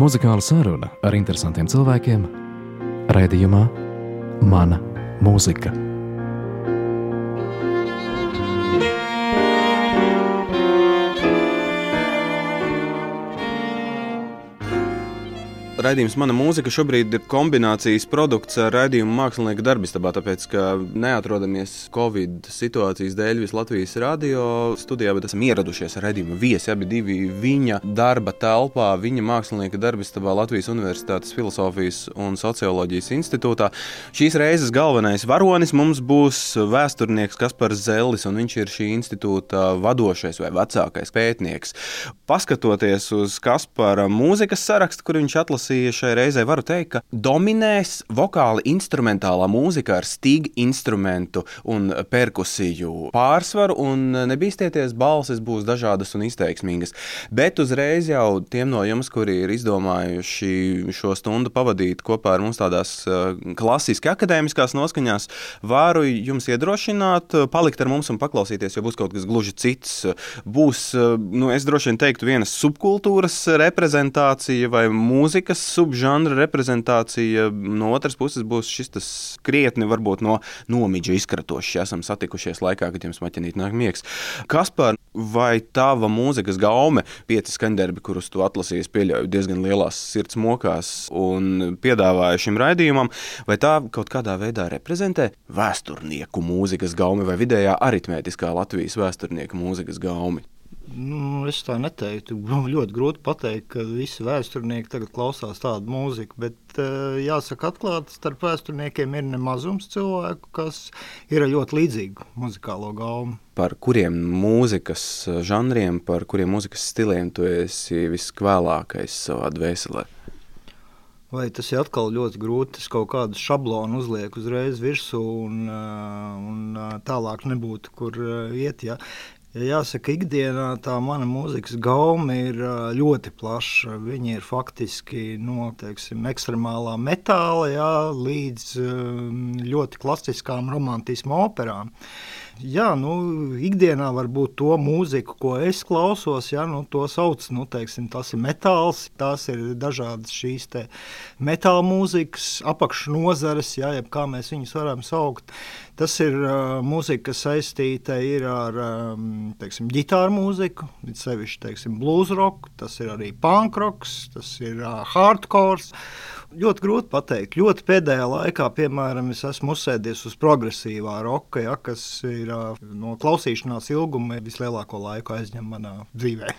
Muzikāla saruna ar interesantiem cilvēkiem - raidījumā Mana mūzika. Raidījums Mana mūzika šobrīd ir kombinācijas produkts ar raidījumu mākslinieka darbistabā, tāpēc, ka neatrodamies Covid situācijas dēļ visā Latvijas radio studijā, bet esam ieradušies ar raidījumu viesi abi divi viņa darba telpā, viņa mākslinieka darbistabā Latvijas Universitātes Filosofijas un Socioloģijas institūtā. Šīs reizes galvenais varonis mums būs vēsturnieks Kaspars Zellis, un viņš ir šī institūta vadošais vai vecākais pētnieks. Paskatoties uz Kaspara mūzikas sarakstu, kur viņš atlasīja, lasīju šai reizei, varu teikt, ka dominēs vokāli instrumentālā mūzika ar stīgu instrumentu un perkusiju pārsvaru, un nebīsties, balsis būs dažādas un izteiksmīgas. Bet uzreiz jau tiem no jums, kuri ir izdomājuši šo stundu pavadīt kopā ar mums tādās eh, klasiski akadēmiskās noskaņās, varu jums iedrošināt, palikt ar mums un paklausīties, jo būs kaut kas gluži cits. Būs, eh, nu, es droši vien teiktu, vienas subkultūras reprezentācija vai mūzikas subžanra reprezentācija. No otras puses būs šis krietni varbūt no nomidža izkratošs. Esam satikušies laikā, kad jums maķinīt nāk miegs. Kaspar, vai tava mūzikas gaume, pieci skaņdarbi, kurus tu atlasīji, pieļauju diezgan lielās sirds mokās un piedāvāja šim raidījumam, vai tā kaut kādā veidā reprezentē vēsturnieku mūzikas gaumi vai vidējā aritmētiskā Latvijas vēsturnieku mūzikas gaumi? Nu, es tā neteiktu. Ļoti grūti pateikt, ka visi vēsturnieki tagad klausās tādu mūziku. Bet eh, jāsaka, atklāti, starp vēsturniekiem ir nemazums cilvēku, kas ir ļoti līdzīgu muzikālo gaumu. Par kuriem mūzikas žanriem, par kuriem mūzikas stiliem tu esi viskvēlākais savā dvēselē? Vai tas ir atkal ļoti grūti? Es kaut kādu šablonu uzlieku uzreiz virsū, un, eh, un eh, tālāk nebūtu, kur iet. Ja. Ja jāsaka, ikdienā tā mana mūzikas gauma ir ļoti plaša. Viņa ir faktiski no teiksim, ekstremālā metāla jā, līdz ļoti klasiskām romantismu operām. Jā, nu, ikdienā varbūt to mūziku, ko es klausos, jā, nu, to sauc, nu, teiksim, tas ir metāls, tās ir dažādas šīs metāla mūzikas apakšnozares, jā, jeb kā mēs viņus varam saukt. Tas ir uh, mūzika, kas saistīta ar um, teiksim, ģitāru mūziku, sevišķi teiksim, blues rock, tas ir arī punk rock, tas ir uh, hardcore. Ļoti grūti pateikt. Ļoti pēdējā laikā, piemēram, es esmu uzsēdies uz progresīvā roka, ja, kas ir no klausīšanās ilguma vislielāko laiku aizņem manā dzīvē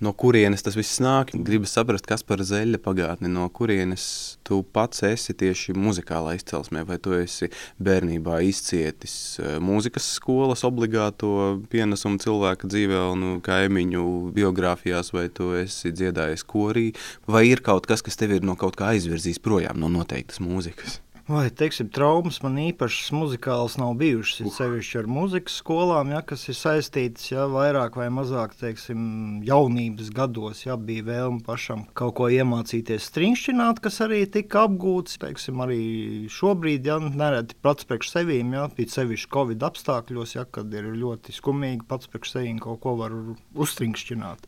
no kurienes tas viss nāk. Gribu saprast, kas par zeļa pagātni, no kurienes tu pats esi tieši muzikālā izcelsmē, vai tu esi bērnībā izcietis eh, mūzikas skolas obligāto pienesumu cilvēka dzīvē un kaimiņu biogrāfijās, vai tu esi dziedājis korī, vai ir kaut kas, kas tev ir no kaut kā aizvirzījis projām no noteiktas mūzikas? Vai teiksim, traumas man īpašas muzikālas nav bijušas. Ir sevišķi ar muzikas skolām, ja, kas ir saistītas ja, vairāk vai mazāk teiksim, jaunības gados. Ja, bija vēlme pašam kaut ko iemācīties stringšķināt, kas arī tika apgūts. Teiksim, arī šobrīd, ja nereti pats priekš sevīm, ja, bija sevišķi Covid apstākļos, ja, kad ir ļoti skumīgi pats priekš sevīm kaut ko var uzstringšķināt.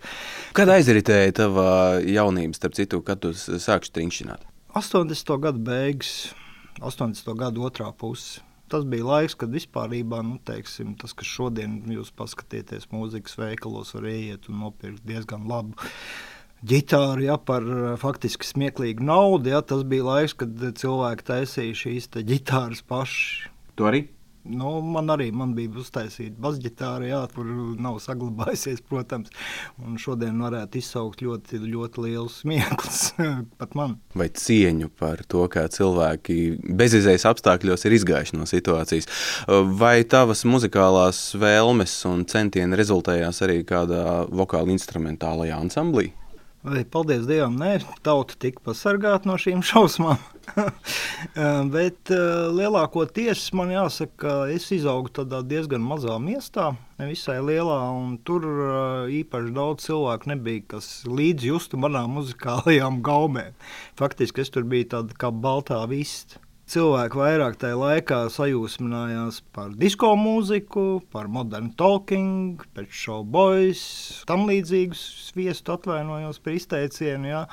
Kad aizritēja tava jaunība, starp citu, kad tu sāki stringšķināt? 80. gadu beigas. 80. gada otrā puse. Tas bija laiks, kad vispār nu, teiksim, tas, kas šodien jūs paskatieties mūzikas veikalos, var ieiet un nopirkt diezgan labu ģitāru ja, par faktiski smieklīgu naudu. Ja, tas bija laiks, kad cilvēki taisīja šīs ģitāras paši. To arī Nu, man arī man bija uztaisīta basģitāra, jā, kur nav saglabājusies, protams. Un šodien varētu izsaukt ļoti, ļoti lielu smieklus pat man. Vai cieņu par to, kā cilvēki bezizējas apstākļos ir izgājuši no situācijas. Vai tavas muzikālās vēlmes un centieni rezultējās arī kādā vokāla instrumentālajā ansamblī? Vai, paldies Dievam, nē, tauta tika pasargāta no šīm šausmām. Bet uh, lielākoties man jāsaka, ka es izaugu tādā diezgan mazā miestā, nevisai lielā, un tur uh, īpaši daudz cilvēku nebija, kas līdzi justu manām muzikālajām gaumēm. Faktiski es tur biju tāda kā baltā vista cilvēki vairāk tajā laikā sajūsminājās par disko mūziku, par modernu talking, pēc boys, tam līdzīgus sviestu atvainojos par izteicienu. Jā.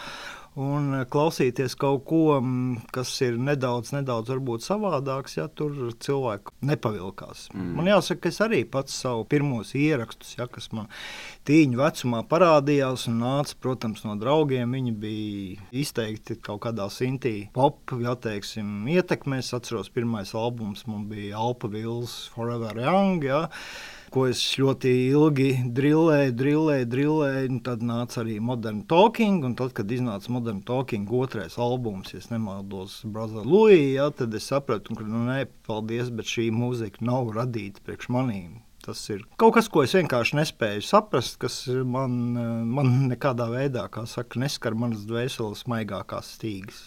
Un eh, klausīties kaut ko, mm, kas ir nedaudz, nedaudz savādāks, ja tur cilvēku nepavilkās. Mm. Man jāsaka, es arī pats savu pirmos ierakstus, ja, kas man tīņu vecumā parādījās un nāca, protams, no draugiem. Viņi bija izteikti kaut kādā sintī pop, ja teiksim, ietekmēs. Atceros, pirmais albums man bija Alpa Vils Forever Young. Ja ko es ļoti ilgi drillēju, drillēju, drillēju. Tad nāca arī Modern Talking, un tad, kad iznāca Modern Talking otrais albums, ja nemaldos, Louis, ja, tad es sapratu, ka, nu, nē, paldies, bet šī mūzika nav radīta priekš manīm. Tas ir kaut kas, ko es vienkārši nespēju saprast, kas man, man nekādā veidā, kā saka, neskar manas dvēseles maigākās stīgas.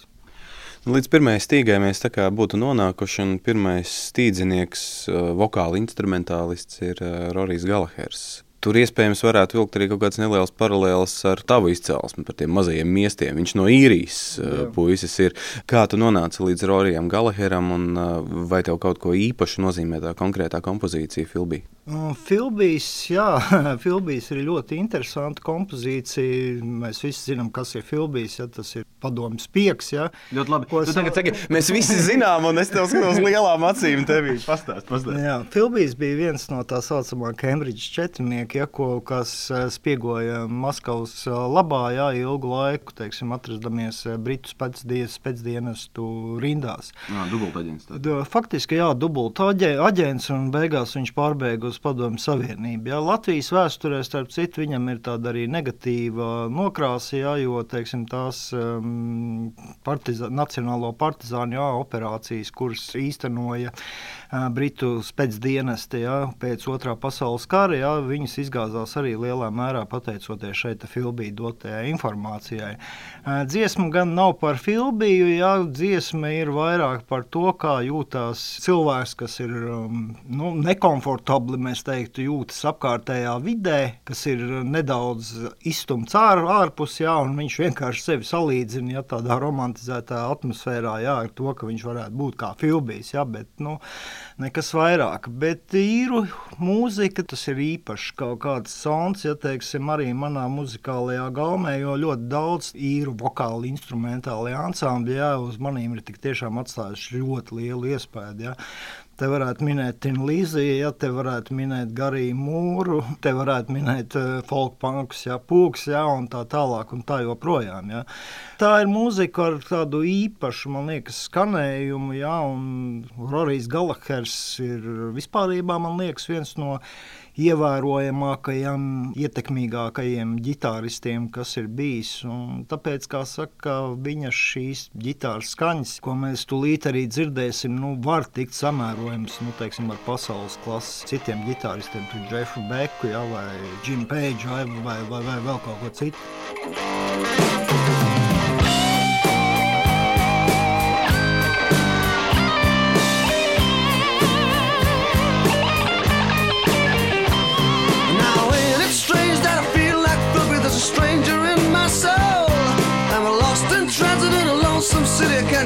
Līdz pirmajai stīgai mēs būtu nonākuši, un pirmais stīdzinieks, vokāla instrumentālists ir Rorijs Galahers. Tur iespējams varētu vilkt arī kaut kāds neliels paralēls ar tavu izcelsmi, par tiem mazajiem miestiem. Viņš no īrijas Jā. puisis ir. Kā tu nonāci līdz Rorijam Galaheram, un vai tev kaut ko īpašu nozīmē tā konkrētā kompozīcija Filbī? Nu, Filbijs, jā, Filbijs ir ļoti interesanta kompozīcija. Mēs visi zinām, kas ir Filbijs. Ja, tas ir padomjas pieks. Ja. Ļoti labi. Ko tagad saki, mēs visi zinām, un es tev skatos lielām acīm. Ir pastāstīt. Jā, Filbijs bija viens no tā saucamā Cambridge četrnieka, ja, ko, kas eh, spiegoja Maskavas eh, labā jā, ilgu laiku, teiksim, atrastamies eh, Britu pēcdienas, pēcdienestu rindās. Jā, dubultaģents. Faktiski, jā, dubulta aģents, un beigās viņš pārbēga uz uz Padomju Savienību. Jā. Latvijas vēsturē, starp citu, viņam ir tāda arī negatīva nokrāsa, jā, jo teiksim, tās um, partizā, nacionālo partizāņu jā, operācijas, kuras īstenoja uh, Britu spēcdienesti pēc otrā pasaules kara, jā, viņas izgāzās arī lielā mērā pateicoties šeit filmī dotajai informācijai. Uh, dziesma gan nav par filmiju, jā, dziesma ir vairāk par to, kā jūtās cilvēks, kas ir um, nu, nekomfortabli mēs teiktu, jūtas apkārtējā vidē, kas ir nedaudz izstumts ār, ārpus, jā, un viņš vienkārši sevi salīdzina ja, tādā romantizētā atmosfērā jā, ar to, ka viņš varētu būt kā filmbijis, ja, bet nu, nekas vairāk. Bet īru mūzika tas ir īpašs kaut kāds sons, ja teiksim, arī manā muzikālajā gaumē, jo ļoti daudz īru vokāli instrumentālajā ansambļā jā, uz manīm ir tik tiešām atstājuši ļoti lielu iespēju. Ja. Te varētu minēt Tinu Līziju, ja te varētu minēt Gariju Mūru, te varētu minēt uh, folk punkus, ja, pūks, ja, un tā tālāk, un tā joprojām. Ja. Tā ir mūzika ar tādu īpašu, man liekas, skanējumu, ja, un Rorijs Galahers ir vispārībā, man liekas, viens no ievērojamākajiem, ietekmīgākajiem ģitāristiem, kas ir bijis. Un tāpēc, kā saka, viņa šīs ģitāras skaņas, ko mēs tūlīt arī dzirdēsim, nu, var tikt samērojams nu, teiksim, ar pasaules klases citiem ģitāristiem, kā Jeffu Beku ja, vai Jim Page vai, vai, vai, vai vēl kaut ko citu.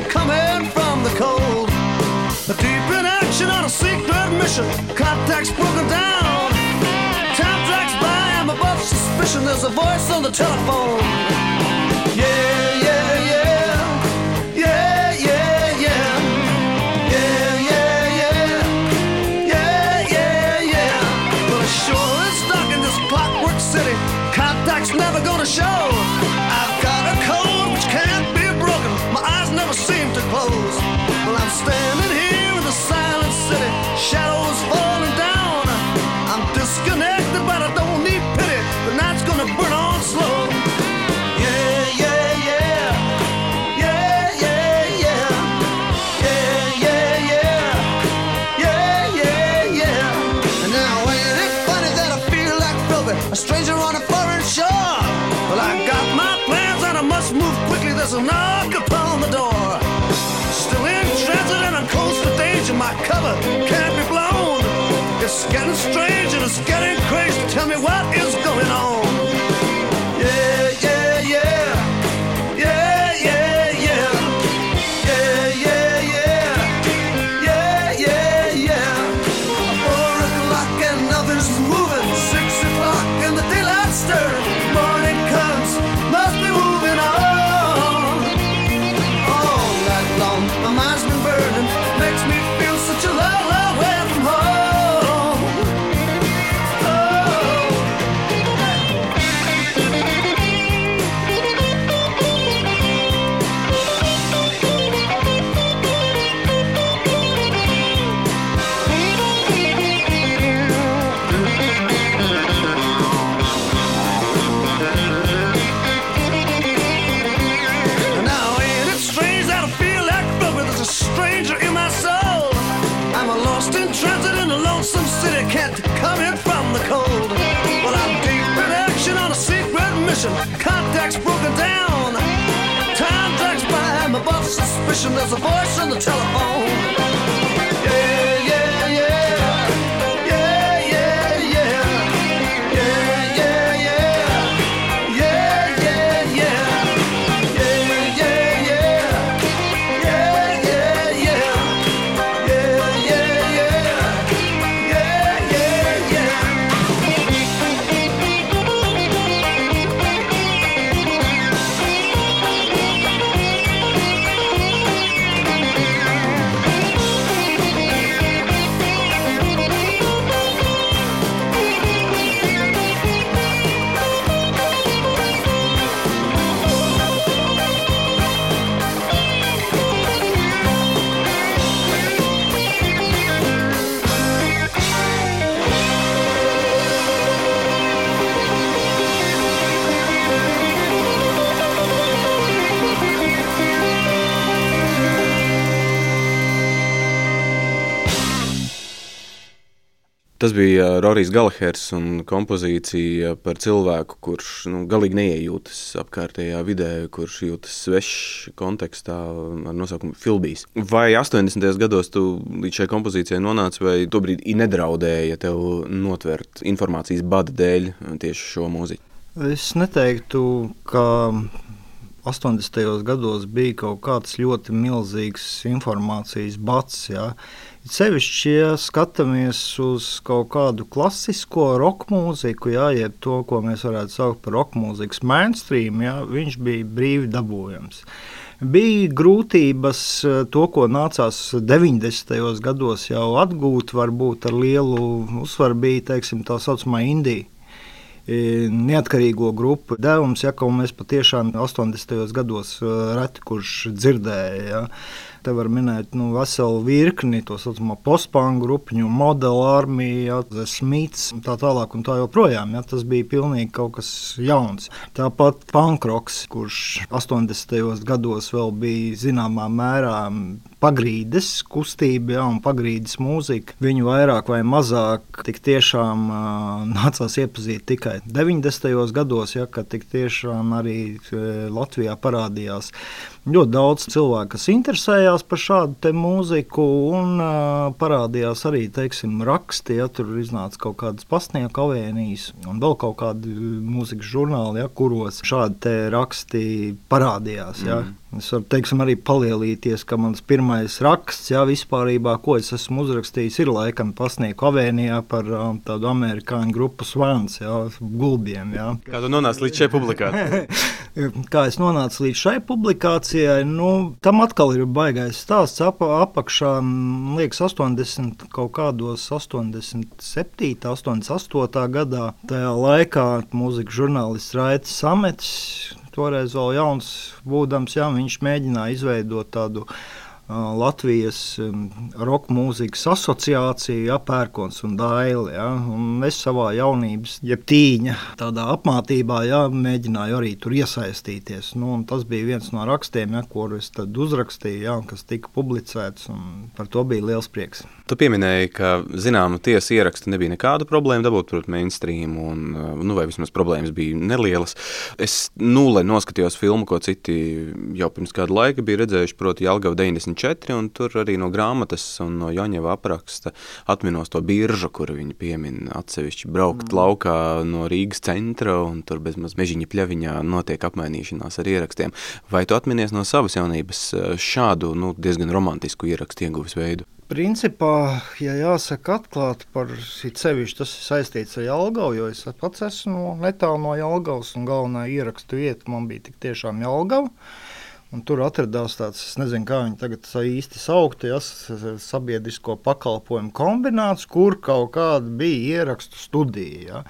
Come in from the cold. A Deep in action on a secret mission, contacts broken down. Time drags by, I'm above suspicion. There's a voice on the telephone. Strange and it's getting crazy. Tell me what is going on. Suspicion. Contacts broken down. Time drags by, I'm above suspicion. There's a voice on the telephone. Tas bija uh, Rorijs Galahers un kompozīcija par cilvēku, kurš nu, galīgi neiejūtas apkārtējā vidē, kurš jūtas svešs kontekstā ar nosaukumu Filbijs. Vai 80. gados tu līdz šai kompozīcijai nonāci, vai tobrīd nedraudēja tev notvert informācijas bada dēļ tieši šo mūziku? Es neteiktu, ka 80. gados bija kaut kāds ļoti milzīgs informācijas bats. Ja. Sevišķi, ja skatāmies uz kaut kādu klasisko roka mūziku, jā, jeb to, ko mēs varētu saukt par roka mūzikas mainstream, jā, viņš bija brīvi dabūjams. Bija grūtības eh, to, ko nācās 90. gados jau atgūt, varbūt ar lielu uzsvaru bija teiksim, tā saucamā Indija e, neatkarīgo grupu devums, ja, ko mēs patiešām 80. gados e, reti kurš dzirdēja. Ja. Te var minēt nu, veselu virkni to saucamo postpānu grupiņu, modelu armiju, ja, The Smiths, tā tālāk un tā joprojām. Ja, tas bija pilnīgi kaut kas jauns. Tāpat pankroks, kurš 80. gados vēl bija zināmā mērā pagrīdes kustība ja, un pagrīdes mūzika. Viņu vairāk vai mazāk tiešām uh, nācās iepazīt tikai 90. gados, ja, kad tiešām arī Latvijā parādījās ļoti daudz cilvēku, kas interesējās par šādu mūziku, un uh, parādījās arī teiksim, raksti, ja tur iznāca kaut kādas pasnieku avēnijas un vēl kaut kādi mūzikas žurnāli, ja, kuros šādi raksti parādījās. Ja. Mm. Es varu teiksim, arī palielīties, ka mans pirmais raksts, jā, vispārībā, ko es esmu uzrakstījis, ir laikam pasnieku avēnijā par um, tādu amerikāņu grupu Swans, jā, gulbiem. Jā. Kā tu nonāci līdz šai publikācijai? Kā es nonācu līdz šai publikācijai, nu, tam atkal ir baigais stāsts. Ap, apakšā, liekas, 80 kaut kādos 87, 88 gadā. Tajā laikā mūzikas žurnālists Raits Samets toreiz vēl jauns būdams, jā, viņš mēģināja izveidot tādu Latvijas um, roka mūzikas asociāciju, ja, pērkons un daili. Ja, un es savā jaunības, jeb tīņa, tādā apmācībā ja, mēģināju arī tur iesaistīties. Nu, tas bija viens no rakstiem, ja, ko es uzrakstīju, ja, kas tika publicēts. Par to bija liels prieks. Tu pieminēji, ka zināma tiesa ieraksta nebija nekāda problēma dabūt, protams, mainstream, un, nu, vai vismaz problēmas bija nelielas. Es nulle noskatījos filmu, ko citi jau pirms kāda laika bija redzējuši, proti, Jālgava 94, un tur arī no grāmatas un no Joņeva apraksta atminos to biržu, kuru viņi piemin atsevišķi braukt mm. laukā no Rīgas centra, un tur bezmaz mežiņa pļaviņā notiek apmainīšanās ar ierakstiem. Vai tu atminies no savas jaunības šādu, nu, diezgan romantisku ierakstu ieguves veidu? Principā, ja jāsaka atklāti par sevišķi, tas ir saistīts ar Jālgavu, jo es pats esmu no, netālu no Jālgavas, un galvenā ierakstu vieta man bija tik tiešām Jālgava. Un tur atradās tāds, es nezinu, kā viņi tagad īsti saukti, ja, sabiedrisko pakalpojumu kombināts, kur kaut kāda bija ierakstu studija. Ja.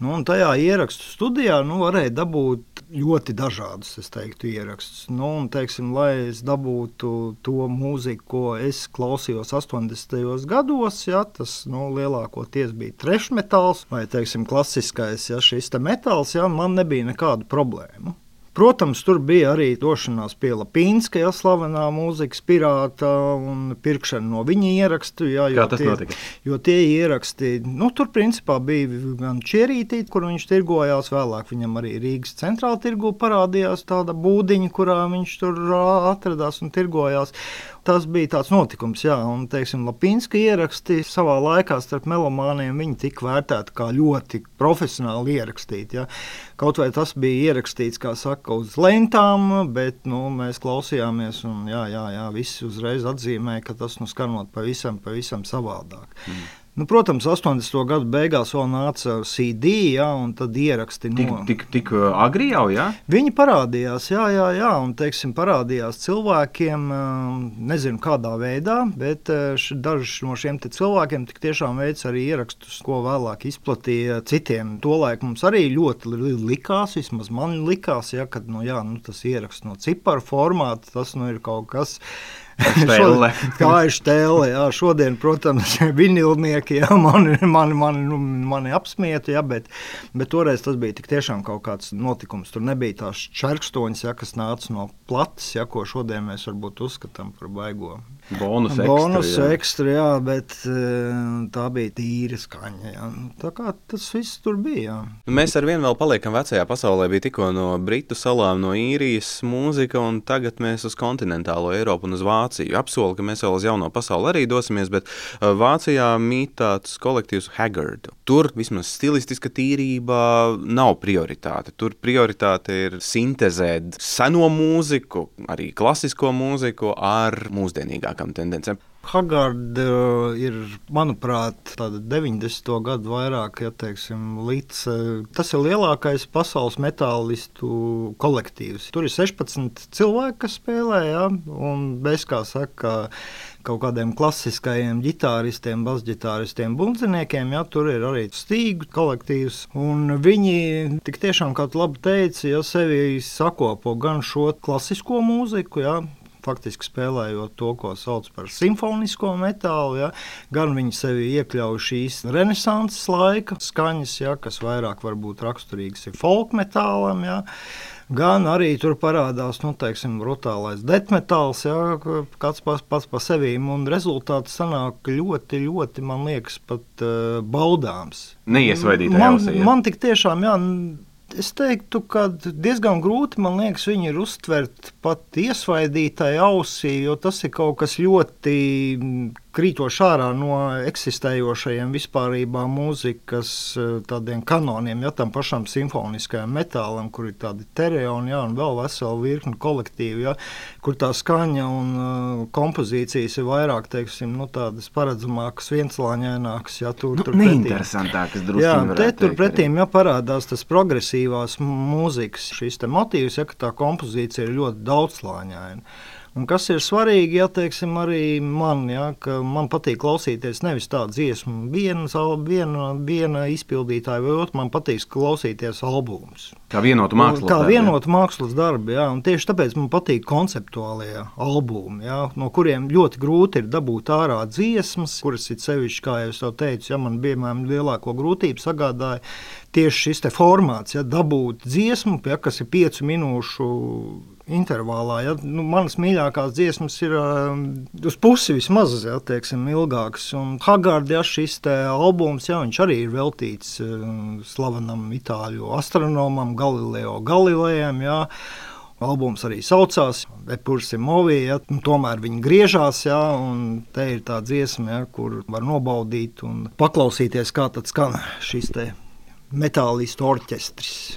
Nu, tajā ierakstu studijā nu, varēja dabūt ļoti dažādus teiktu, ierakstus. Nu, un, teiksim, lai es dabūtu to mūziku, ko es klausījos 80. gados, ja, tas nu, lielākoties bija trešmetāls vai teiksim, klasiskais ja, šis metāls, ja, man nebija nekādu problēmu. Protams, tur bija arī došanās pie Lapīnska, ja slavenā mūzikas pirāta un pirkšana no viņa ierakstu. Jā, Kā tas tie, notika? Jo tie ieraksti, nu, tur principā bija gan čierītī, kur viņš tirgojās, vēlāk viņam arī Rīgas centrāla tirgu parādījās tāda būdiņa, kurā viņš tur atradās un tirgojās. Tas bija tāds notikums, jā, un, teiksim, Lapīnska ieraksti savā laikā starp melomāniem viņi tika vērtēti kā ļoti profesionāli ierakstīti. Ja. Kaut vai tas bija ierakstīts, kā saka, uz lentām, bet nu, mēs klausījāmies, un jā, jā, jā, visi uzreiz atzīmēja, ka tas nu skanot pavisam, pavisam savādāk. Mm. Nu, protams, 80. gadu beigās vēl nāca CD, ja, un tad ieraksti Tik, no tik, tik uh, agri jau, jā? Viņi parādījās, jā, jā, jā un teiksim, parādījās cilvēkiem, um, nezinu kādā veidā, bet uh, daži no šiem cilvēkiem tik tiešām veids arī ierakstus, ko vēlāk izplatīja citiem. Tolaik mums arī ļoti li- likās, vismaz man likās, ja, ka nu, jā, nu, tas ieraksts no ciparu formāta, tas nu, ir kaut kas. Štelle. Tā ir stēle. Jā, šodien, protams, vinilnieki jā, mani, mani, mani, nu, mani apsmieta, jā, bet, bet toreiz tas bija tik tiešām kaut kāds notikums. Tur nebija tās čerkstoņas, jā, kas nāca no plates, jā, ko šodien mēs varbūt uzskatām par baigo. Bonus ekstra. Bonus jā. ekstra, jā, bet eh, tā bija tīra skaņa. Jā. Tā kā tas viss tur bija. Jā. Nu, Mēs ar vienu vēl paliekam vecajā pasaulē. Bija tikko no Britu salām, no īrijas mūzika, un tagad mēs uz kontinentālo Eiropu un uz Vāciju. Apsolu, ka mēs vēl uz jauno pasauli arī dosimies, bet uh, Vācijā mīt tāds kolektīvs Haggard. Tur vismaz stilistiska tīrība nav prioritāte. Tur prioritāte ir sintēzēt seno mūziku, arī klasisko mūziku ar mūsdienīgākām tendencēm. Hagarda uh, ir, manuprāt, tāda 90. gadu vairāk, ja teiksim, līdz. uh, Tas ir lielākais pasaules metālistu kolektīvs. Tur ir 16 cilvēki, kas spēlē, ja, un bez kā saka, kaut kādiem klasiskajiem ģitāristiem, basģitāristiem, bundziniekiem, ja tur ir arī stīgu kolektīvs. Un viņi tik tiešām, kā tu labi teici, ja sevi sakopo gan šo klasisko mūziku, ja, faktiski spēlējot to, ko sauc par simfonisko metālu, ja, gan viņi sevi iekļauj šīs renesanses laika skaņas, ja, kas vairāk varbūt raksturīgas ir folk metālam. Ja. Gan arī tur parādās nu, teiksim, brutālais deathmetāls, ja, kāds pats, pats par sevi. Un rezultāts sanāk ļoti, ļoti, man liekas, pat uh, baudāms. Neiesvaidītajā Man, ja? man tik tiešām, jā, es teiktu, ka diezgan grūti, man liekas, viņu uztvert pat iesvaidītai ausī, jo tas ir kaut kas ļoti krītoši ārā no eksistējošajiem vispārībā mūzikas eh, tādiem kanoniem, ja tam pašam simfoniskajam metālam, kur ir tādi tereoni, ja, un vēl vesela virkni kolektīvi, ja, kur tā skaņa un uh, kompozīcijas ir vairāk, teiksim, nu, tādas paredzamākas, vienslāņainākas, ja tur, Nu, tur neinteresantākas drusku. Jā, te tur pretīm ja, parādās tas progresīvās mūzikas šis te motīvs, ja, ka tā kompozīcija ir ļoti daudzslāņaina. Un kas ir svarīgi, ja teiksim, arī man, ja, ka man patīk klausīties nevis tādu dziesmu, viena, viena, viena izpildītāja vai otra, man patīk klausīties albumus. Kā vienotu mākslas Kā darbu, jā. vienotu mākslas darbu, jā, un tieši tāpēc man patīk konceptuālie albumi, jā, no kuriem ļoti grūti ir dabūt ārā dziesmas, kuras ir sevišķi, kā jau teicu, ja man piemēram lielāko grūtību sagādāja tieši šis formāts, ja dabūt dziesmu, ja, kas ir piecu minūšu intervālā. Ja, nu, manas mīļākās dziesmas ir um, uz pusi vismaz ja, teiksim, ilgākas. Un Hagards, ja šis albums, ja, arī ir veltīts um, slavenam itāļu astronomam Galileo Galilejam. Ja, Albums arī saucās Epursi Movija, ja, tomēr viņi griežās, ja, un te ir tā dziesma, ja, kur var nobaudīt un paklausīties, kā tad skan šis te metālistu orķestris.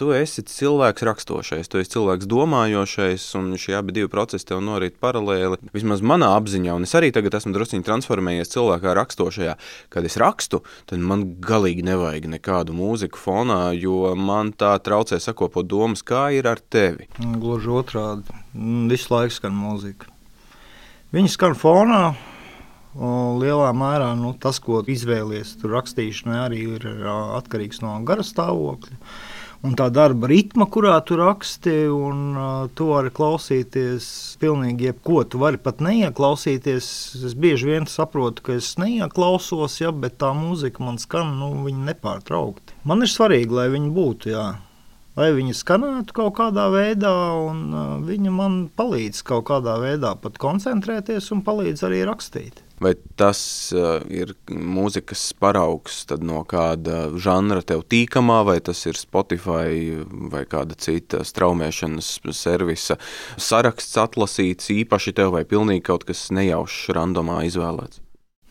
Tu esi cilvēks rakstošais, tu esi cilvēks domājošais, un šie abi divi procesi tev norit paralēli. Vismaz manā apziņā, un es arī tagad esmu druskuļi transformējies cilvēkā rakstošajā. Kad es rakstu, tad man galīgi nevajag nekādu mūziku fonā, jo man tā traucē sakopot domas, kā ir ar tevi. Gluži otrādi. Mm, Visu laiku skan mūzika. Viņi skan fonā. Lielā mērā nu, tas, ko izvēlies rakstīšanai, arī ir atkarīgs no gara stāvokļa. Un tā darba ritma, kurā tu raksti, un uh, tu vari klausīties pilnīgi jebko. Tu vari pat neieklausīties. Es bieži vien saprotu, ka es neieklausos, ja, bet tā mūzika man skan nu, nepārtraukti. Man ir svarīgi, lai viņa būtu. Jā. Lai viņi skanētu kaut kādā veidā, un uh, viņa man palīdz kaut kādā veidā pat koncentrēties un palīdz arī rakstīt. Vai tas uh, ir mūzikas paraugs no kāda žanra tev tīkamā, vai tas ir Spotify vai kāda cita straumēšanas servisa saraksts atlasīts īpaši tev, vai pilnīgi kaut kas nejaušs, randomā izvēlēts?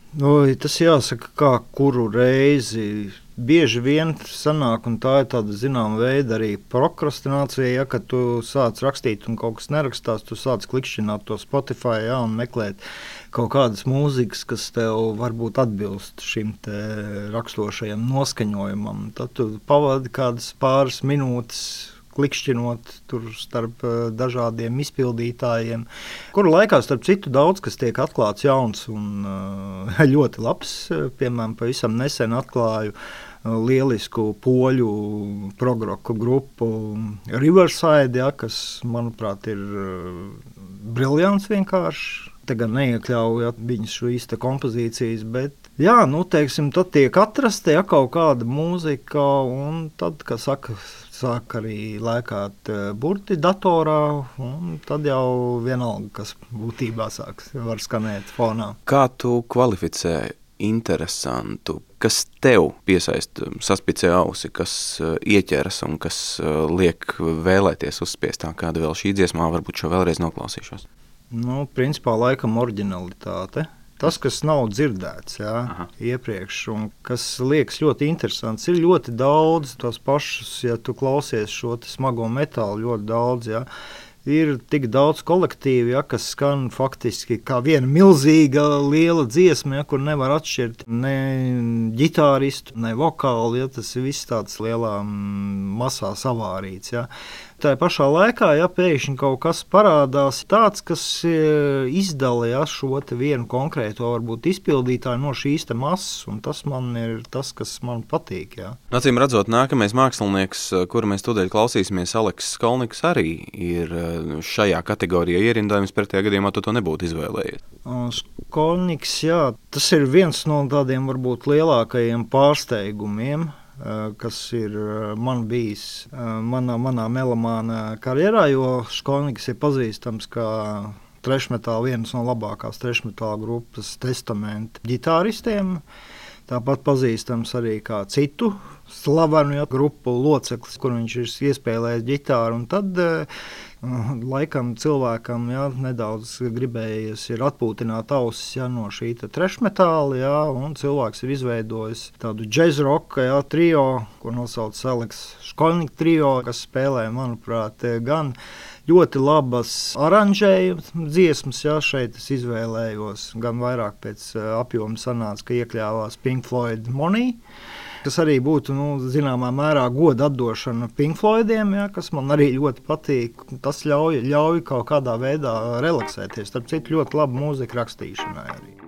Oi, tas jāsaka, kā kuru reizi. Bieži vien sanāk, un tā ir tāda zināmā veida arī prokrastinācija. Ja, kad tu sāc rakstīt un kaut kas nerakstās, tu sāc klikšķināt to Spotify ja, un meklēt kaut kādas mūzikas, kas tev varbūt atbilst šim raksturošajam noskaņojumam. Tad tu pavadi kādas pāris minūtes klikšķinot starp eh, dažādiem izpildītājiem, kuru laikā, starp citu, daudz kas tiek atklāts jauns un eh, ļoti labs. Piemēram, pavisam nesen atklāju eh, lielisku poļu progroku grupu Riverside, ja, kas, manuprāt, ir briljants vienkārši. Gan neiekļauju ja, viņas šīs kompozīcijas, bet Jā, nu, teiksim, tad tiek atrasta ja, kaut kāda mūzika, un tad, kā saka, sāk arī lēkāt eh, burti datorā, un tad jau vienalga, kas būtībā sāks, var skanēt fonā. Kā tu kvalificē interesantu, kas tev piesaista saspicē ausi, kas uh, ieķeras un kas uh, liek vēlēties uzspiest tā kādu vēl šī dziesmā, varbūt šo vēlreiz noklausīšos? Nu, principā laikam originalitāte. Tas, kas nav dzirdēts jā, Aha. iepriekš, un kas liekas ļoti interesants, ir ļoti daudz tos pašus, ja tu klausies šo smago metālu, ļoti daudz. Jā. Ir tik daudz kolektīvu, ja, kas skan faktiski kā viena milzīga, liela dziesma, ja, kur nevar atšķirt ne ģitāristu, ne vokālu. Ja, tas ir viss tāds lielā mm, masā savārīts. Ja. Tā pašā laikā, ja pēkšņi kaut kas parādās tāds, kas e, izdala ja, šo vienu konkrēto varbūt, izpildītāju no šīs masas, un tas man ir tas, kas man patīk. Ja. Acīm redzot, nākamais mākslinieks, kuru mēs tūdaļ klausīsimies, Aleks Skolniks, arī ir eh, šajā kategorijā ierindojums. Pretējā gadījumā tu to nebūtu izvēlējies. Skolniks, jā, tas ir viens no tādiem varbūt lielākajiem pārsteigumiem. Eh, Kas ir eh, man bijis eh, manā, manā melomāna karjerā, jo Skolniks ir pazīstams kā trešmetāla, viens no labākās trešmetāla grupas testamenta ģitāristiem. Tāpat pazīstams arī kā citu slavenu grupu loceklis, kur viņš ir iespēlējis ģitāru. Tad eh, laikam cilvēkam ja, nedaudz gribējies atpūtināt ausis ja, no šī trešmetāla, ja, un cilvēks ir izveidojis tādu džēzu roka ja, trio, ko nosauc Aleks Školnika trio, kas spēlē, manuprāt, gan ļoti labas aranžējumas dziesmas. Jā, šeit es izvēlējos gan vairāk pēc eh, apjoma sanāca, ka iekļāvās Pink Floyd Money. Tas arī būtu nu, zināmā mērā goda atdošana Pink Floydiem, ja, kas man arī ļoti patīk. Tas ļauj, ļauj kaut kādā veidā relaksēties. Starp citu, ļoti laba mūzika rakstīšanai. Arī.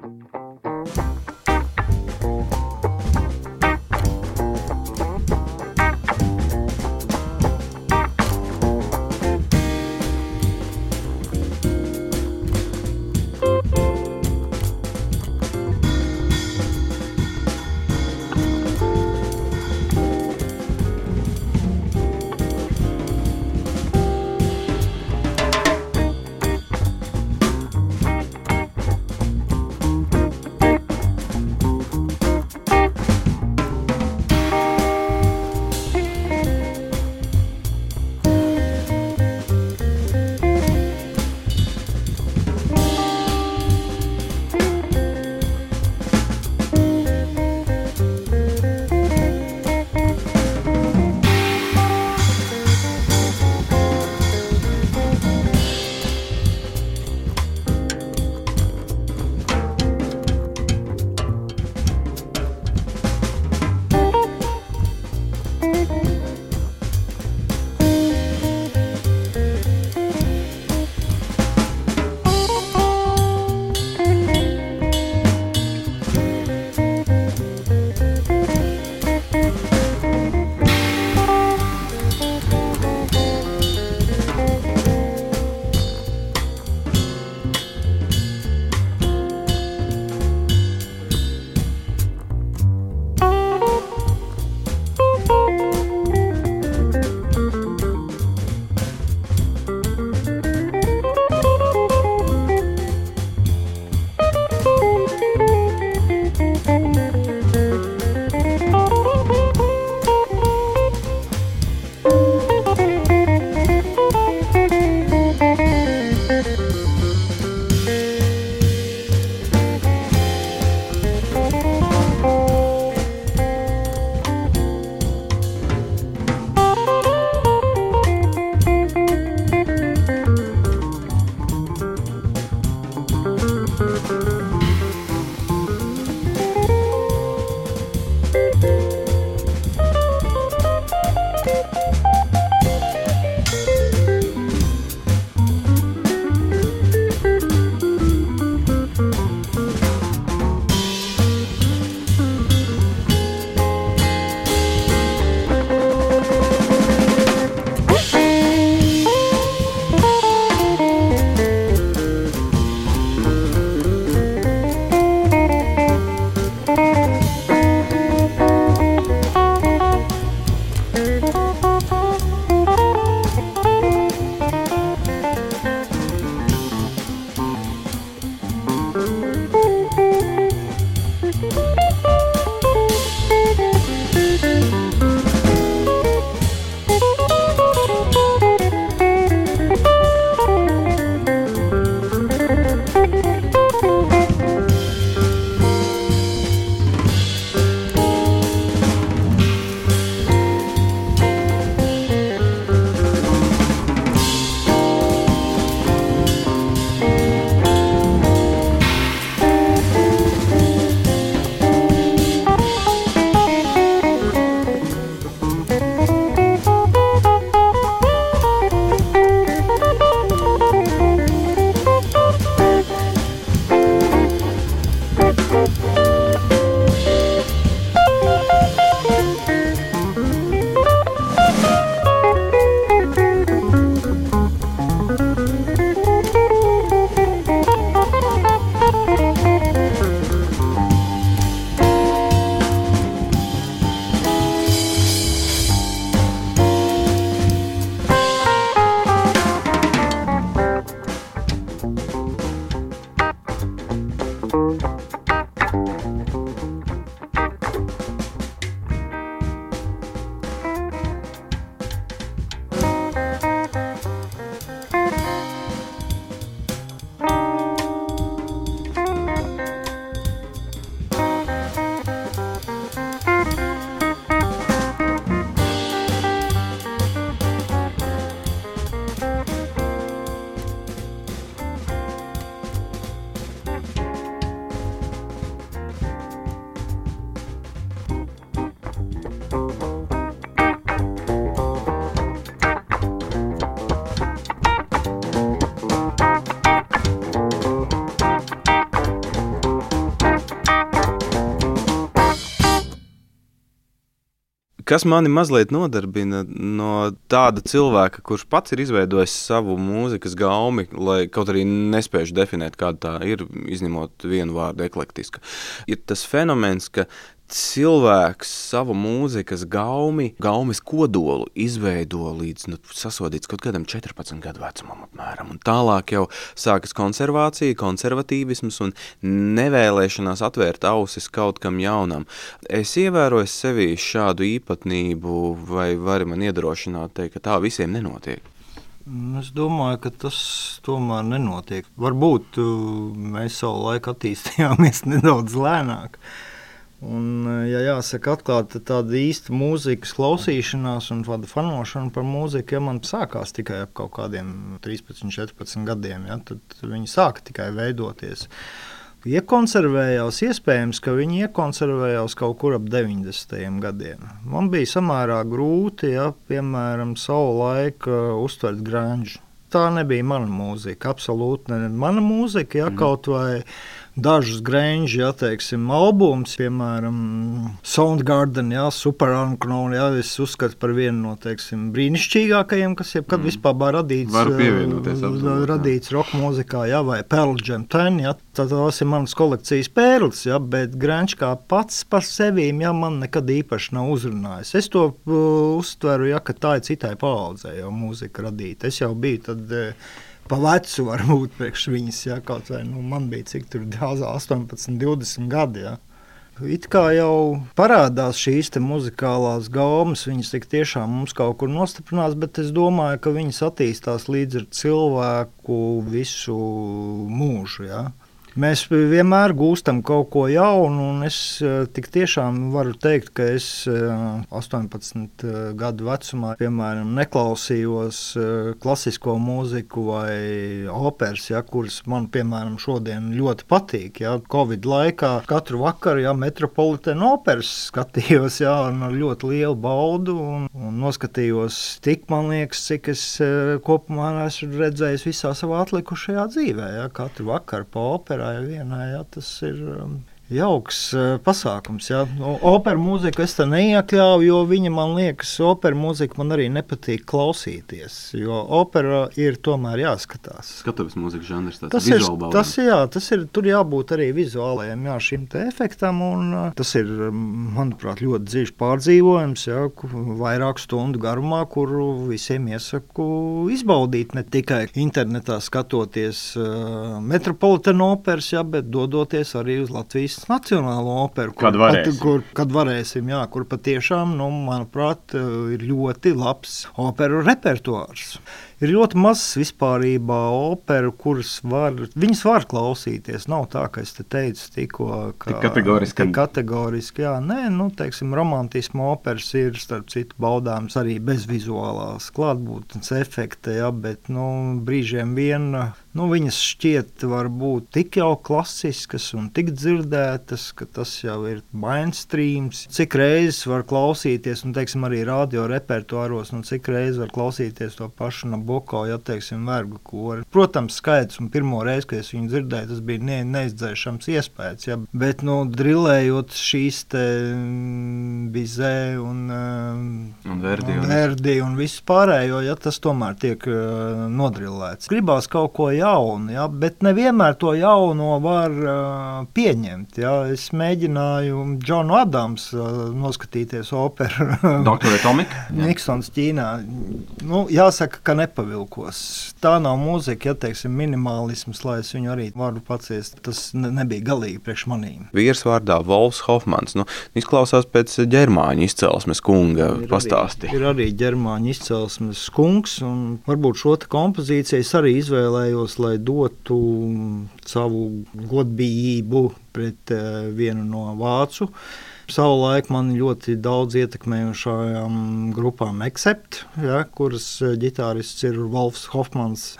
Kas mani mazliet nodarbina no tāda cilvēka, kurš pats ir izveidojis savu mūzikas gaumi, lai kaut arī nespēju definēt, kāda tā ir, izņemot vienu vārdu, eklektiska. Ir tas fenomens, ka cilvēks savu mūzikas gaumi, gaumes kodolu izveido līdz nu, sasodīts kaut kādam 14 gadu vecumam apmēram. Un tālāk jau sākas konservācija, konservatīvisms un nevēlēšanās atvērt ausis kaut kam jaunam. Es ievēroju sevī šādu īpatnību, vai vari man iedrošināt teikt, ka tā visiem nenotiek? Es domāju, ka tas tomēr nenotiek. Varbūt uh, mēs savu laiku attīstījāmies nedaudz lēnāk. Un, ja jāsaka, atklāti, tāda īsta mūzikas klausīšanās un tāda fanošana par mūziku, ja man sākās tikai ap kaut kādiem 13, 14 gadiem, ja, tad viņi sāka tikai veidoties. Iekonservējās, iespējams, ka viņi iekonservējās kaut kur ap 90. gadiem. Man bija samērā grūti, ja, piemēram, savu laiku uztvert grāņģu. Tā nebija mana mūzika, absolūti ne mana mūzika, ja mm. kaut vai dažus grāmatus, ja teiksim, albums, piemēram, Soundgarden, ja, Superunknown, ja, es uzskatu par vienu no teiksim, brīnišķīgākajiem, kas jebkad mm. vispār radīts, Varu pievienoties, absolūti, jā. radīts roka mūzikā, ja, vai Pearl Jam 10, ja, tad tās ir manas kolekcijas pērles, ja, bet grāmatis kā pats par sevi, ja man nekad īpaši nav uzrunājis. Es to uh, uztveru, ja, ka tā ir citai paudzei jau mūzika radīta. Es jau biju tad, uh, pa vecu, varbūt priekš viņas, ja kaut vai nu, man bija cik tur daudz, 18, 20 gadi. Ja. It kā jau parādās šīs muzikālās gaumas, viņas tiešām mums kaut kur nostiprinās, bet es domāju, ka viņas attīstās līdz ar cilvēku visu mūžu. Ja. Mēs vienmēr gūstam kaut ko jaunu, un es eh, tik tiešām varu teikt, ka es 18 eh, gadu vecumā, piemēram, neklausījos eh, klasisko mūziku vai operas, ja, kuras man, piemēram, šodien ļoti patīk. Ja. Covid laikā katru vakaru ja, metropolitāna operas skatījos ja, ar ļoti lielu baudu un, un noskatījos tik, man liekas, cik es kopumā esmu redzējis visā savā atlikušajā dzīvē. Ja. Katru vakaru pa operu operai vienai. Ja, tas ir um, jauks uh, pasākums. Ja. Opera mūziku es te neiekļauju, jo viņa man liekas, opera mūzika man arī nepatīk klausīties. Jo opera ir tomēr jāskatās. Skatuves mūzikas žanrs, tāds Tas ir, tas, jā, tas ir, tur jābūt arī vizuālajiem jā, šim te efektam. Un, uh, tas ir, manuprāt, ļoti dziļš pārdzīvojums, jā, vairāku stundu garumā, kuru visiem iesaku izbaudīt. Ne tikai internetā skatoties uh, metropolitāna operas, jā, bet dodoties arī uz Latvijas Nacionālo operu. kur Kad varēsim. Pat, kur, kad varēsim, jā, kur patiešām, nu, manuprāt, uh, ir ļoti labs operu repertuārs. Ir ļoti maz vispārībā operu, kuras var, viņas var klausīties. Nav tā, ka es te teicu tikko, ka Tik kategoriski. Kategoriski jā, nē, nu, teiksim, romantisma operas ir, starp citu, baudāms arī bez vizuālās klātbūtnes efekta, jā, bet, nu, brīžiem vien, nu, viņas šķiet varbūt tik jau klasiskas un tik dzirdētas, ka tas jau ir mainstreams. Cik reizes var klausīties, un, teiksim, arī radio repertuāros, un cik reizes var klausīties to pašu Naboko, ja, teiksim, vergu kori. Protams, skaits, un pirmo reizi, kad es viņu dzirdēju, tas bija ne, neizdzēšams iespējas, ja, bet, nu, drillējot šīs te mm, bizē un, um, Un Verdi, un, un- verdi un viss pārējo, ja, tas tomēr tiek uh, nodrillēts. Gribās kaut ko jaunu, ja, bet nevienmēr to jauno var uh, pieņemt. Ja. Es mēģināju Džonu Adams uh, noskatīties operu. Doktor Tomika. Niksons Ķīnā. Nu, jāsaka, ka nepavilkos. Tā nav mūzika, ja teiksim, minimālisms, lai es viņu arī varu paciest. Tas ne, nebija galīgi priekš manīm. Vīrs vārdā Volfs Hofmans. Nu, izklausās pēc ģermāņu izcelsmes kunga pastāstīt. Ir arī ģermāņu izcelsmes kungs, un varbūt šo kompozīciju es arī izvēlējos, lai dotu savu godbijību pret uh, vienu no vācu. Savulaik man ļoti daudz ietekmējušām grupām Accept, ja, kuras eh, ģitārists ir Wolfs Hofmans,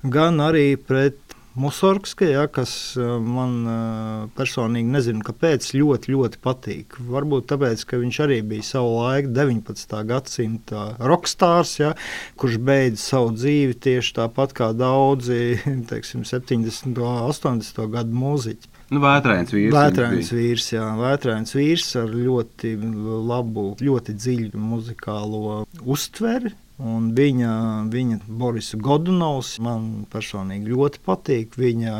gan arī pret Musorgska, ja, kas uh, man uh, personīgi nezinu, kāpēc ļoti, ļoti patīk. Varbūt tāpēc, ka viņš arī bija savu laiku 19. gadsimta rokstārs, ja, kurš beidza savu dzīvi tieši tāpat kā daudzi teiksim, 70. un 80. gadu mūziķi. Nu, vētrains vīrs. Vētrains vīrs, jā, vētrains vīrs ar ļoti labu, ļoti dziļu muzikālo uztveri. Un viņa, viņa Boris Godunovs man personīgi ļoti patīk. Viņa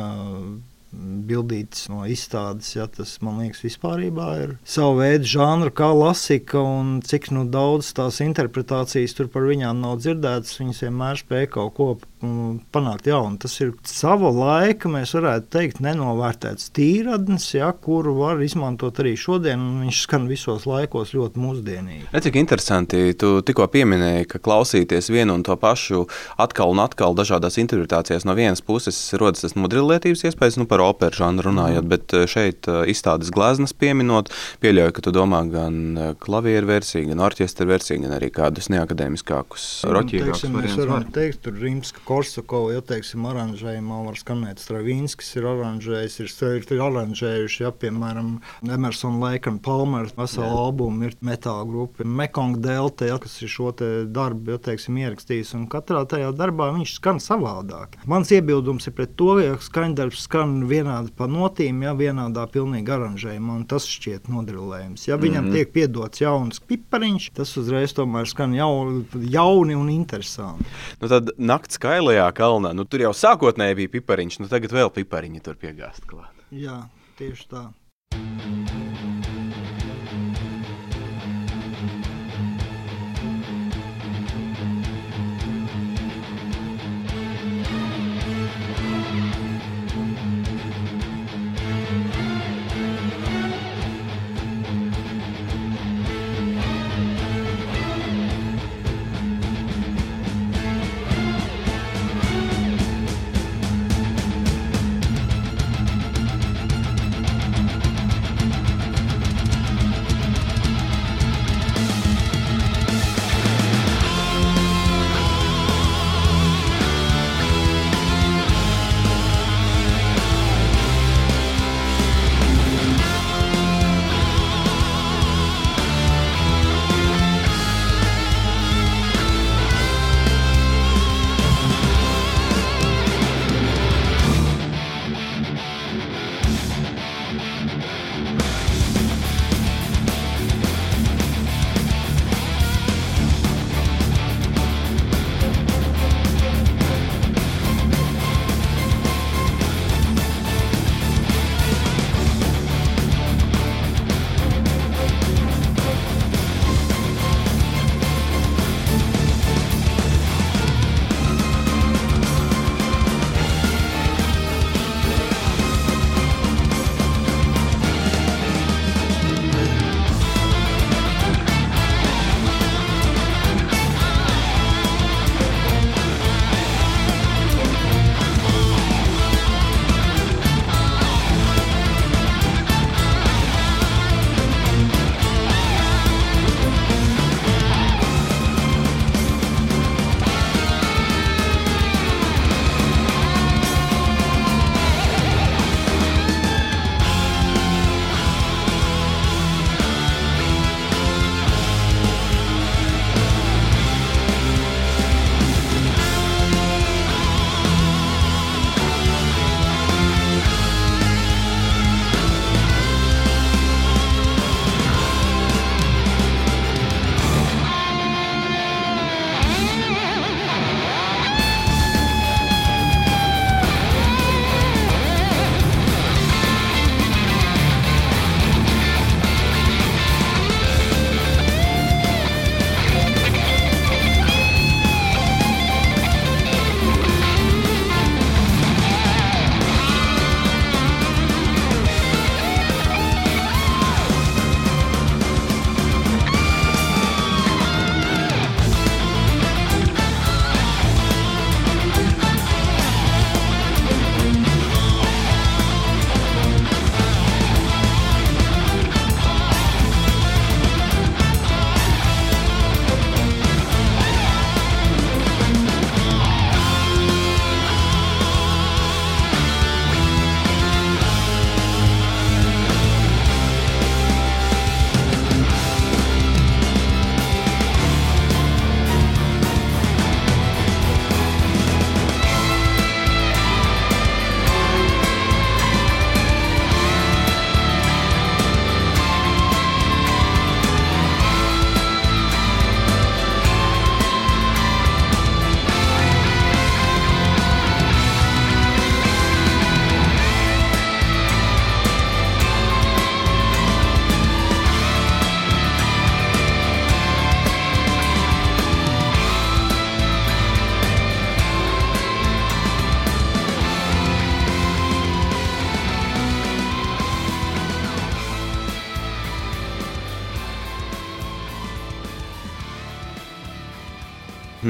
bildītas no izstādes, ja tas man liekas, vispār ir sava veida žanra, kā lasika, un cik nu daudz tās interpretācijas tur par viņām nav dzirdētas. Viņas vienmēr spēja kaut ko panākt jaunu. Tas ir sava laika, mēs varētu teikt, nenovērtēts tīradnis, ja, kuru var izmantot arī šodien, un viņš skan visos laikos ļoti mūsdienīgi. Redz, cik interesanti. Tu tikko pieminēji, ka klausīties vienu un to pašu atkal un atkal dažādās interpretācijās no vienas puses rodas tas modrilietības iespējas, nu par operu žanru runājot, bet eh, šeit eh, izstādes gleznas pieminot, pieļauju, ka tu domā gan eh, klavieru versiju, gan orķestra versiju, gan arī kādus neakadēmiskākus roķīgākus Teiksim, mēs varam var? teikt, tur Rimska Korsakova, ja teiksim, aranžējumā var skanēt Stravinskis, ir aranžējis, ir, ir, aranžējuši, ja, piemēram, Emerson, Lake and Palmer, veselu albumu ir metāla grupa, Mekong Delta, ja, kas ir šo te darbu, ja teiksim, ierakstījis, un katrā tajā darbā viņš skan savādāk. Mans iebildums ir pret to, ja skaņdarbs skan vienādi pa notīm, ja vienādā pilnīgi aranžējumā, un tas šķiet nodrilējums. Ja viņam mm -hmm. tiek piedots jauns pipariņš, tas uzreiz tomēr skan jauni, jauni un interesanti. Nu, tad naktas kailajā kalnā, nu, tur jau sākotnēji bija pipariņš, nu tagad vēl pipariņi tur piegāzt klāt. Jā, tieši tā.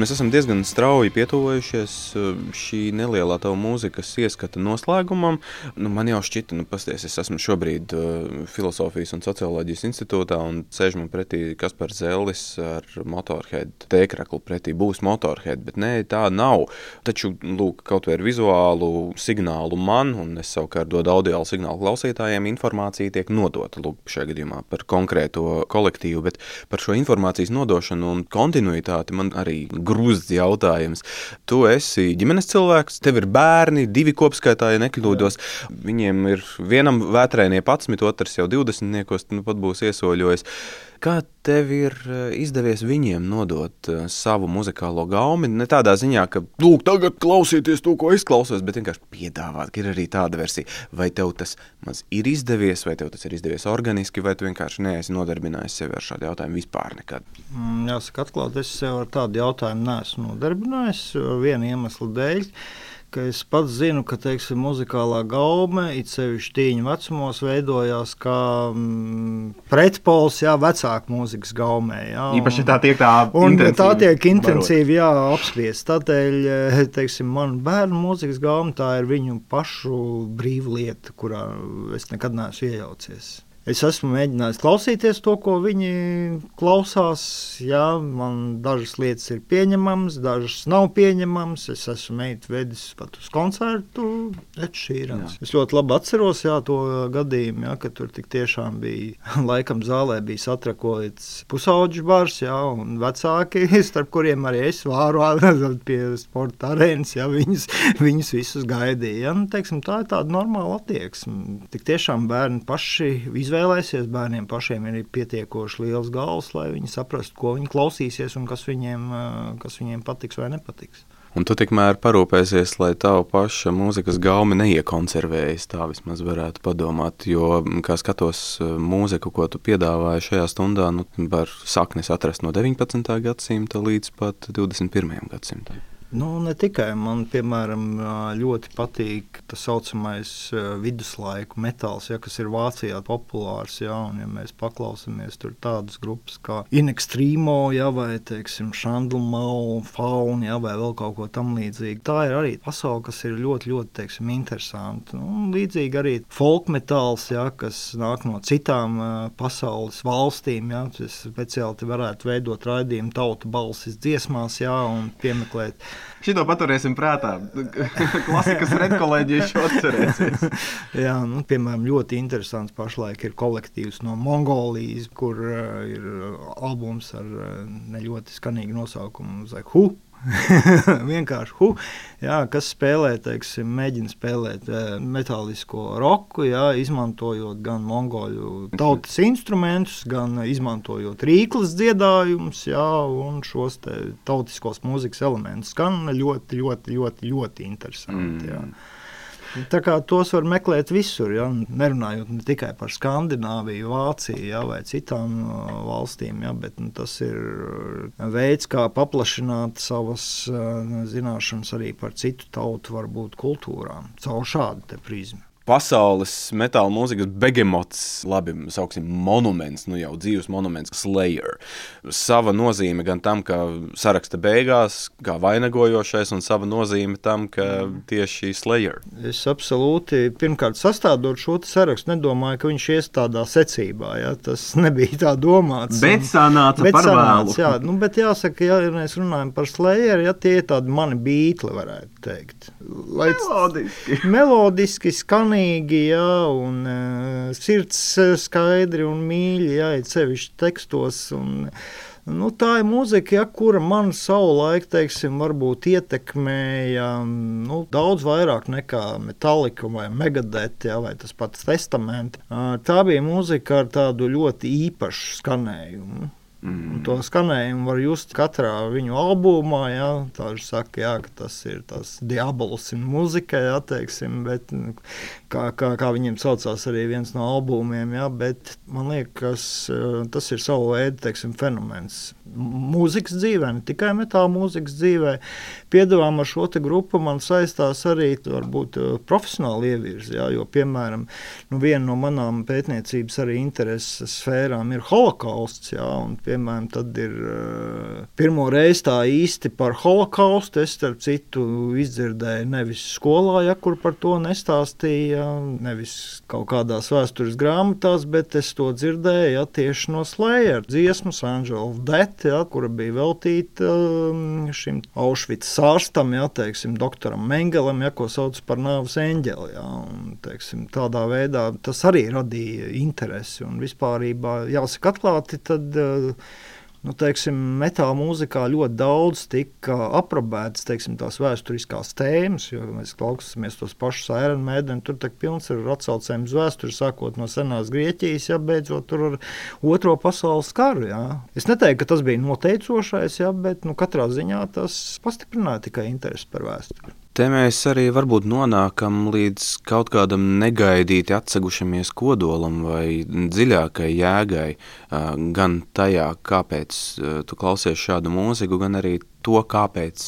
Mēs esam diezgan strauji pietuvojušies uh, šī nelielā tava mūzikas ieskata noslēgumam. Nu, man jau šķita, nu, pasties, es esmu šobrīd uh, Filosofijas un socioloģijas institūtā un sēž man pretī Kaspars Zellis ar motorhead tēkraklu pretī. Būs motorhead, bet nē, tā nav. Taču, lūk, kaut vai ar vizuālu signālu man, un es savukārt dodu audio signālu klausītājiem, informācija tiek nodota, lūk, šajā gadījumā par konkrēto kolektīvu, bet par šo informācijas nodošanu un kontinuitāti man arī grūzds jautājums. Tu esi ģimenes cilvēks, tev ir bērni, divi kopskaitā, ja nekļūdos. Viņiem ir vienam vētrēnie 11, otrs jau 20, nu pat būs iesoļojis. Kā tev ir eh, izdevies viņiem nodot eh, savu muzikālo gaumi? Ne tādā ziņā, ka, lūk, tagad klausieties to, ko es klausos, bet vienkārši piedāvāt, ka ir arī tāda versija. Vai tev tas maz ir izdevies, vai tev tas ir izdevies organiski, vai tu vienkārši neesi nodarbinājis sevi ar šādu jautājumu vispār nekad? Mm, Jāsaka, atklāti, es sev ar tādu jautājumu neesmu nodarbinājis viena iemesla dēļ. Ka Es pats zinu, ka teiksim, muzikālā gaume, it sevišķi tīņa vecumos, veidojās kā mm, pretpols jā, vecāku mūzikas gaumē. Jā, Īpaši tā tiek tā Un tā tiek intensīvi jā, apspriesta. Tādēļ, eh, teiksim, man bērnu mūzikas gauma tā ir viņu pašu brīva lieta, kurā es nekad neesmu iejaucies. Es esmu mēģinājis klausīties to, ko viņi klausās. Jā, man dažas lietas ir pieņemamas, dažas nav pieņemamas. Es esmu vedis pat uz koncertu. Šīrans. Es ļoti labi atceros jā, to gadījumu, jā, kad tur tiešām bija laikam zālē bija satrakots pusauģu bars, jā, un vecāki, starp kuriem arī es vāru pie sporta arēnas, jā, viņus, viņus visus gaidīja. Jā, nu, teiksim, tā ir tāda normāla attieksme. Tik tiešām bērni paši izvēlēsies, bērniem pašiem ir pietiekoši liels galvas, lai viņi saprastu, ko viņi klausīsies un kas viņiem, kas viņiem patiks vai nepatiks. Un tu tikmēr parūpēsies, lai tava paša mūzikas gauma neiekonservējas. Tā vismaz varētu padomāt. Jo, kā skatos mūziku, ko tu piedāvāji šajā stundā, nu, var saknes atrast no 19. gadsimta līdz pat 21. gadsimtam. Nu, ne tikai man, piemēram, ļoti patīk tā saucamais viduslaiku metāls, ja, kas ir Vācijā populārs. Ja, un, ja mēs paklausāmies tādas grupas kā Inextremo, ja, vai Šandlmau, Fauna, ja, vai vēl kaut ko tamlīdzīgu. Tā ir arī pasaule, kas ir ļoti, ļoti teiksim, interesanta. Un līdzīgi arī folk metāls, ja, kas nāk no citām pasaules valstīm. Ja, tas speciāli varētu veidot raidījumu tautu balsis dziesmās ja, un piemeklēt Šito paturēsim prātā. Klasikas redkolēģija šo atcerēsies. Jā, nu, piemēram, ļoti interesants pašlaik ir kolektīvs no Mongolijas, kur uh, ir albums ar uh, ne ļoti skanīgu nosaukumu Zehu. Vienkārši hu, jā, kas spēlē, teiksim, mēģina spēlēt e, metālisko roku, jā, izmantojot gan mongoļu tautas instrumentus, gan izmantojot rīklas dziedājumus jā, un šos tautiskos mūzikas elementus. Skan ļoti, ļoti, ļoti, ļoti interesanti. Jā. Tā kā tos var meklēt visur, ja, nerunājot ne tikai par Skandināviju, Vāciju ja, vai citām uh, valstīm, ja, bet nu, tas ir veids, kā paplašināt savas uh, zināšanas arī par citu tautu, varbūt kultūrām, caur šādu prizmu. Pasaules metāla mūzikas begemots, labi, sauksim, monuments, nu jau dzīves monuments, Slayer. Sava nozīme gan tam, ka saraksta beigās, kā vainagojošais, un sava nozīme tam, ka tieši Slayer. Es absolūti, pirmkārt, sastādot šo sarakstu, nedomāju, ka viņš ies tādā secībā. Ja? Tas nebija tā domāts. Bet sanāca Bet par sanāca, vēlu. jā, nu, bet jāsaka, ja mēs runājam par slēdzeru, ja tie ir tādi mani beigli, varētu teikt. Lai Melodiski. melodiski, skanīgi, jā, un uh, sirds eh, skaidri un mīļi, jā, ir sevišķi tekstos. Un, Nu, tā ir mūzika, ja, kura man savulaik, teiksim, varbūt ietekmēja nu, daudz vairāk nekā Metallica vai Megadeth, ja, vai tas pats Testaments. Tā bija mūzika ar tādu ļoti īpašu skanējumu. Un to skanējumu var just katrā viņu albumā. Tā ir saka, jā, ka tas ir tas diabols un mūzika, jā, teiksim, bet nu, kā, kā, kā viņiem saucās arī viens no albumiem. Ja, bet man liekas, eh, tas ir savu veidu teiksim, fenomens. Mūzikas dzīvē, ne tikai metāla mūzikas dzīvē, piedāvājumā ar šo grupu man saistās arī varbūt, eh, profesionāli ievirzi. Ja, jo, piemēram, nu, viena no manām pētniecības arī intereses sfērām ir holokausts. Ja, un, piemēram, tad ir eh, pirmo reizi tā īsti par holokaustu. Es, starp citu, izdzirdēju nevis skolā, ja, kur par to nestāstīja, nevis kaut kādās vēstures grāmatās, bet es to dzirdēju ja, tieši no Slayer dziesmas Angela Death, ja, kura bija veltīta um, šim Auschwitz sārstam, ja, teiksim, doktoram Mengelam, ja, ko sauc par nāves eņģeli. Ja, un, teiksim, tādā veidā tas arī radīja interesi un vispārībā, jāsaka atklāti, tad uh, Nu, teiksim, metāla mūzikā ļoti daudz tika aprobētas teiksim, tās vēsturiskās tēmas, jo mēs klausāmies tos pašus Iron Maiden. Tur tiek pilns ar atsaucēm uz vēsturi, sākot no senās Grieķijas, ja beidzot ar Otro pasaules karu. Ja. Es neteiktu, ka tas bija noteicošais, ja, bet nu, katrā ziņā tas pastiprināja tikai interesi par vēsturi. Te mēs arī varbūt nonākam līdz kaut kādam negaidīti atsegušamies kodolam vai dziļākai jēgai, gan tajā, kāpēc tu klausies šādu mūziku, gan arī to, kāpēc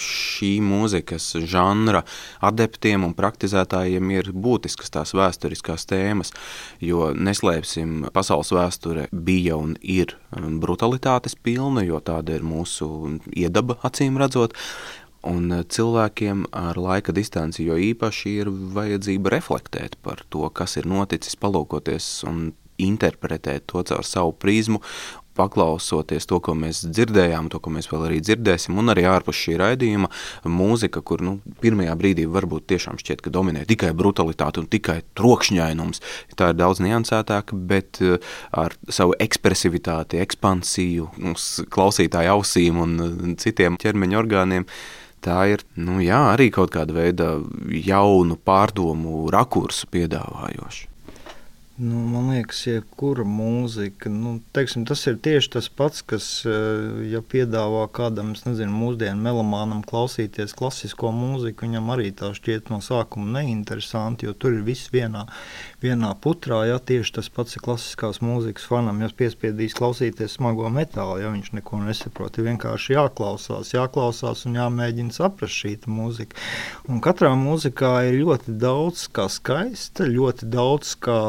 šī mūzikas žanra adeptiem un praktizētājiem ir būtiskas tās vēsturiskās tēmas, jo neslēpsim, pasaules vēsture bija un ir brutalitātes pilna, jo tāda ir mūsu iedaba acīm redzot, Un eh, cilvēkiem ar laika distanci jo īpaši ir vajadzība reflektēt par to, kas ir noticis, palūkoties un interpretēt to caur savu prizmu, paklausoties to, ko mēs dzirdējām, to, ko mēs vēl arī dzirdēsim, un arī ārpus šī raidījuma mūzika, kur nu, pirmajā brīdī varbūt tiešām šķiet, ka dominē tikai brutalitāte un tikai trokšņainums. Tā ir daudz niansētāka, bet eh, ar savu ekspresivitāti, ekspansiju, klausītāju ausīm un eh, citiem ķermeņa orgāniem. Tā ir nu, jā, arī kaut kāda veida jaunu pārdomu rakursu piedāvājoša. Nu, man liekas, jebkura mūzika, nu, teiksim, tas ir tieši tas pats, kas, eh, ja piedāvā kādam, nezinu, mūsdienu melomānam klausīties klasisko mūziku, viņam arī tā šķiet no sākuma neinteresanti, jo tur ir viss vienā, vienā putrā, ja tieši tas pats ir klasiskās mūzikas fanam, ja piespiedīs klausīties smago metālu, ja viņš neko nesaprot, ir vienkārši jāklausās, jāklausās un jāmēģina saprast šī mūzika. Un katrā mūzikā ir ļoti daudz kā skaista, ļoti daudz kā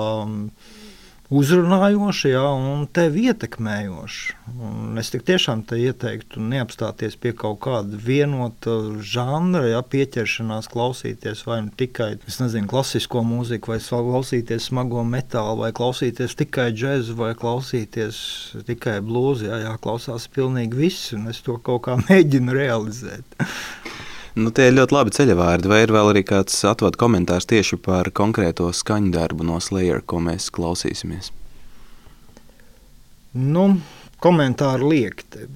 uzrunājoša ja, un tevi ietekmējoša. Un es tiešām te ieteiktu neapstāties pie kaut kāda vienota žanra, ja pieķeršanās klausīties vai nu tikai nezinu, klasisko mūziku, vai klausīties smago metālu, vai klausīties tikai džēzu, vai klausīties tikai blūzi. Ja, jāklausās pilnīgi viss, un es to kaut kā mēģinu realizēt. Nu, tie ir ļoti labi ceļavārdi. Vai ir vēl arī kāds atvadu komentārs tieši par konkrēto skaņu darbu no Slayer, ko mēs klausīsimies? Nu, komentāri liek te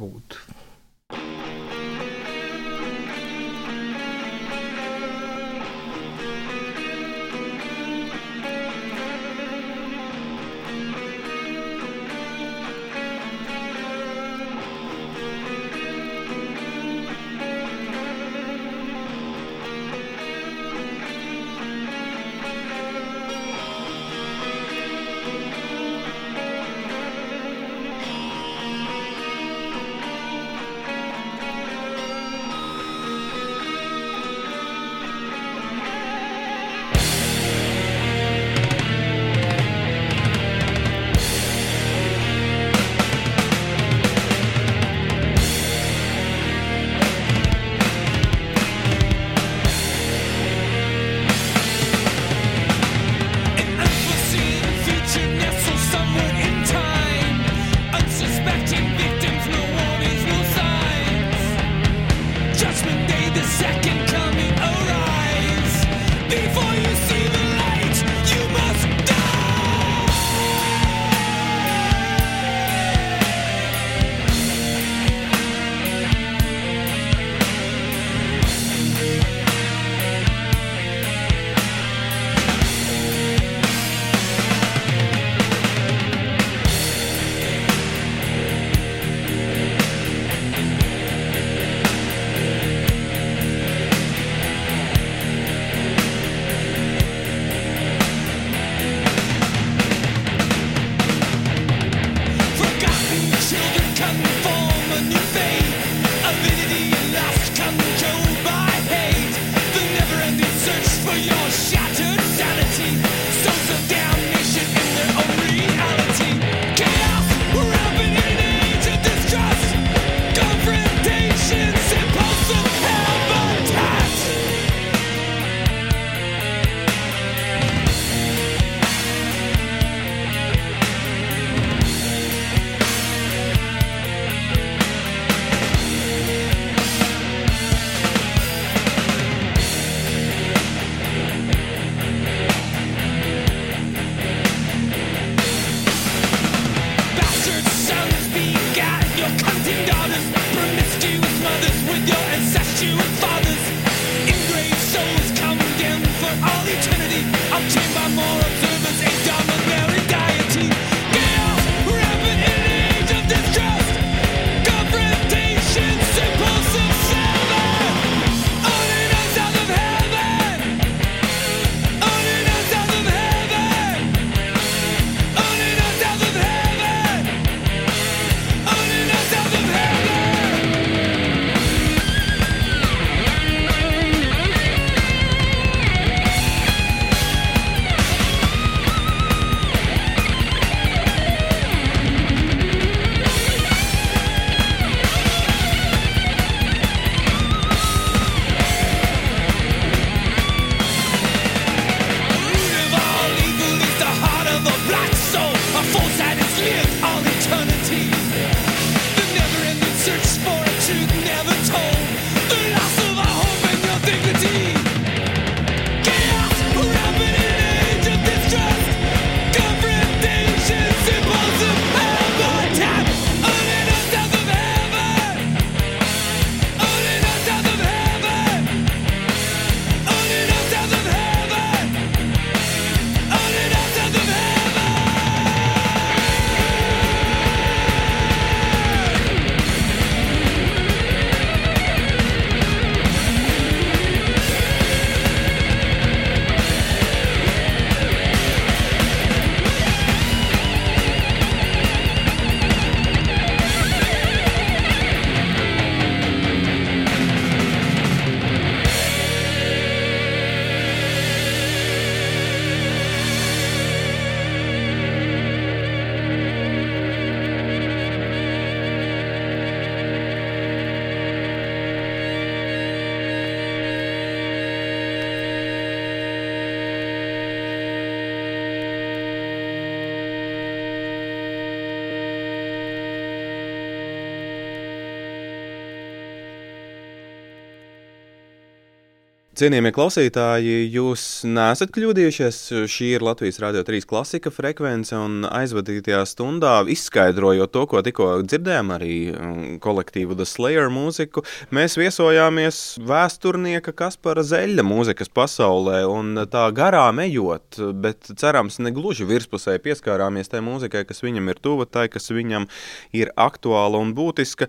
Cienījamie klausītāji, jūs neesat kļūdījušies. Šī ir Latvijas Rādio 3 klasika frekvence un aizvadītajā stundā izskaidrojot to, ko tikko dzirdējām, arī mm, kolektīvu The Slayer mūziku. Mēs viesojāmies vēsturnieka Kaspara Zeļa mūzikas pasaulē un tā garām ejot, bet cerams ne gluži virspusē pieskārāmies tai mūzikai, kas viņam ir tuva, tai, kas viņam ir aktuāla un būtiska.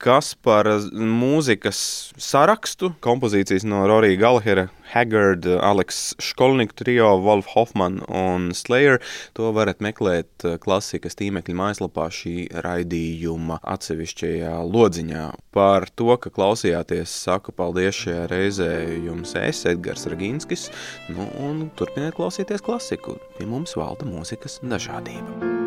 Kaspara mūzikas sarakstu, kompozīcijas no Rorija Galhera, Haggard, Aleks Školnika trio, Wolf Hoffman un Slayer. To varat meklēt eh, klasikas tīmekļa mājaslapā šī raidījuma atsevišķajā lodziņā. Par to, ka klausījāties, saku paldies šajā reizē jums es, Edgars Ragīnskis, nu un turpiniet klausīties klasiku. Pie mums valda mūzikas dažādība.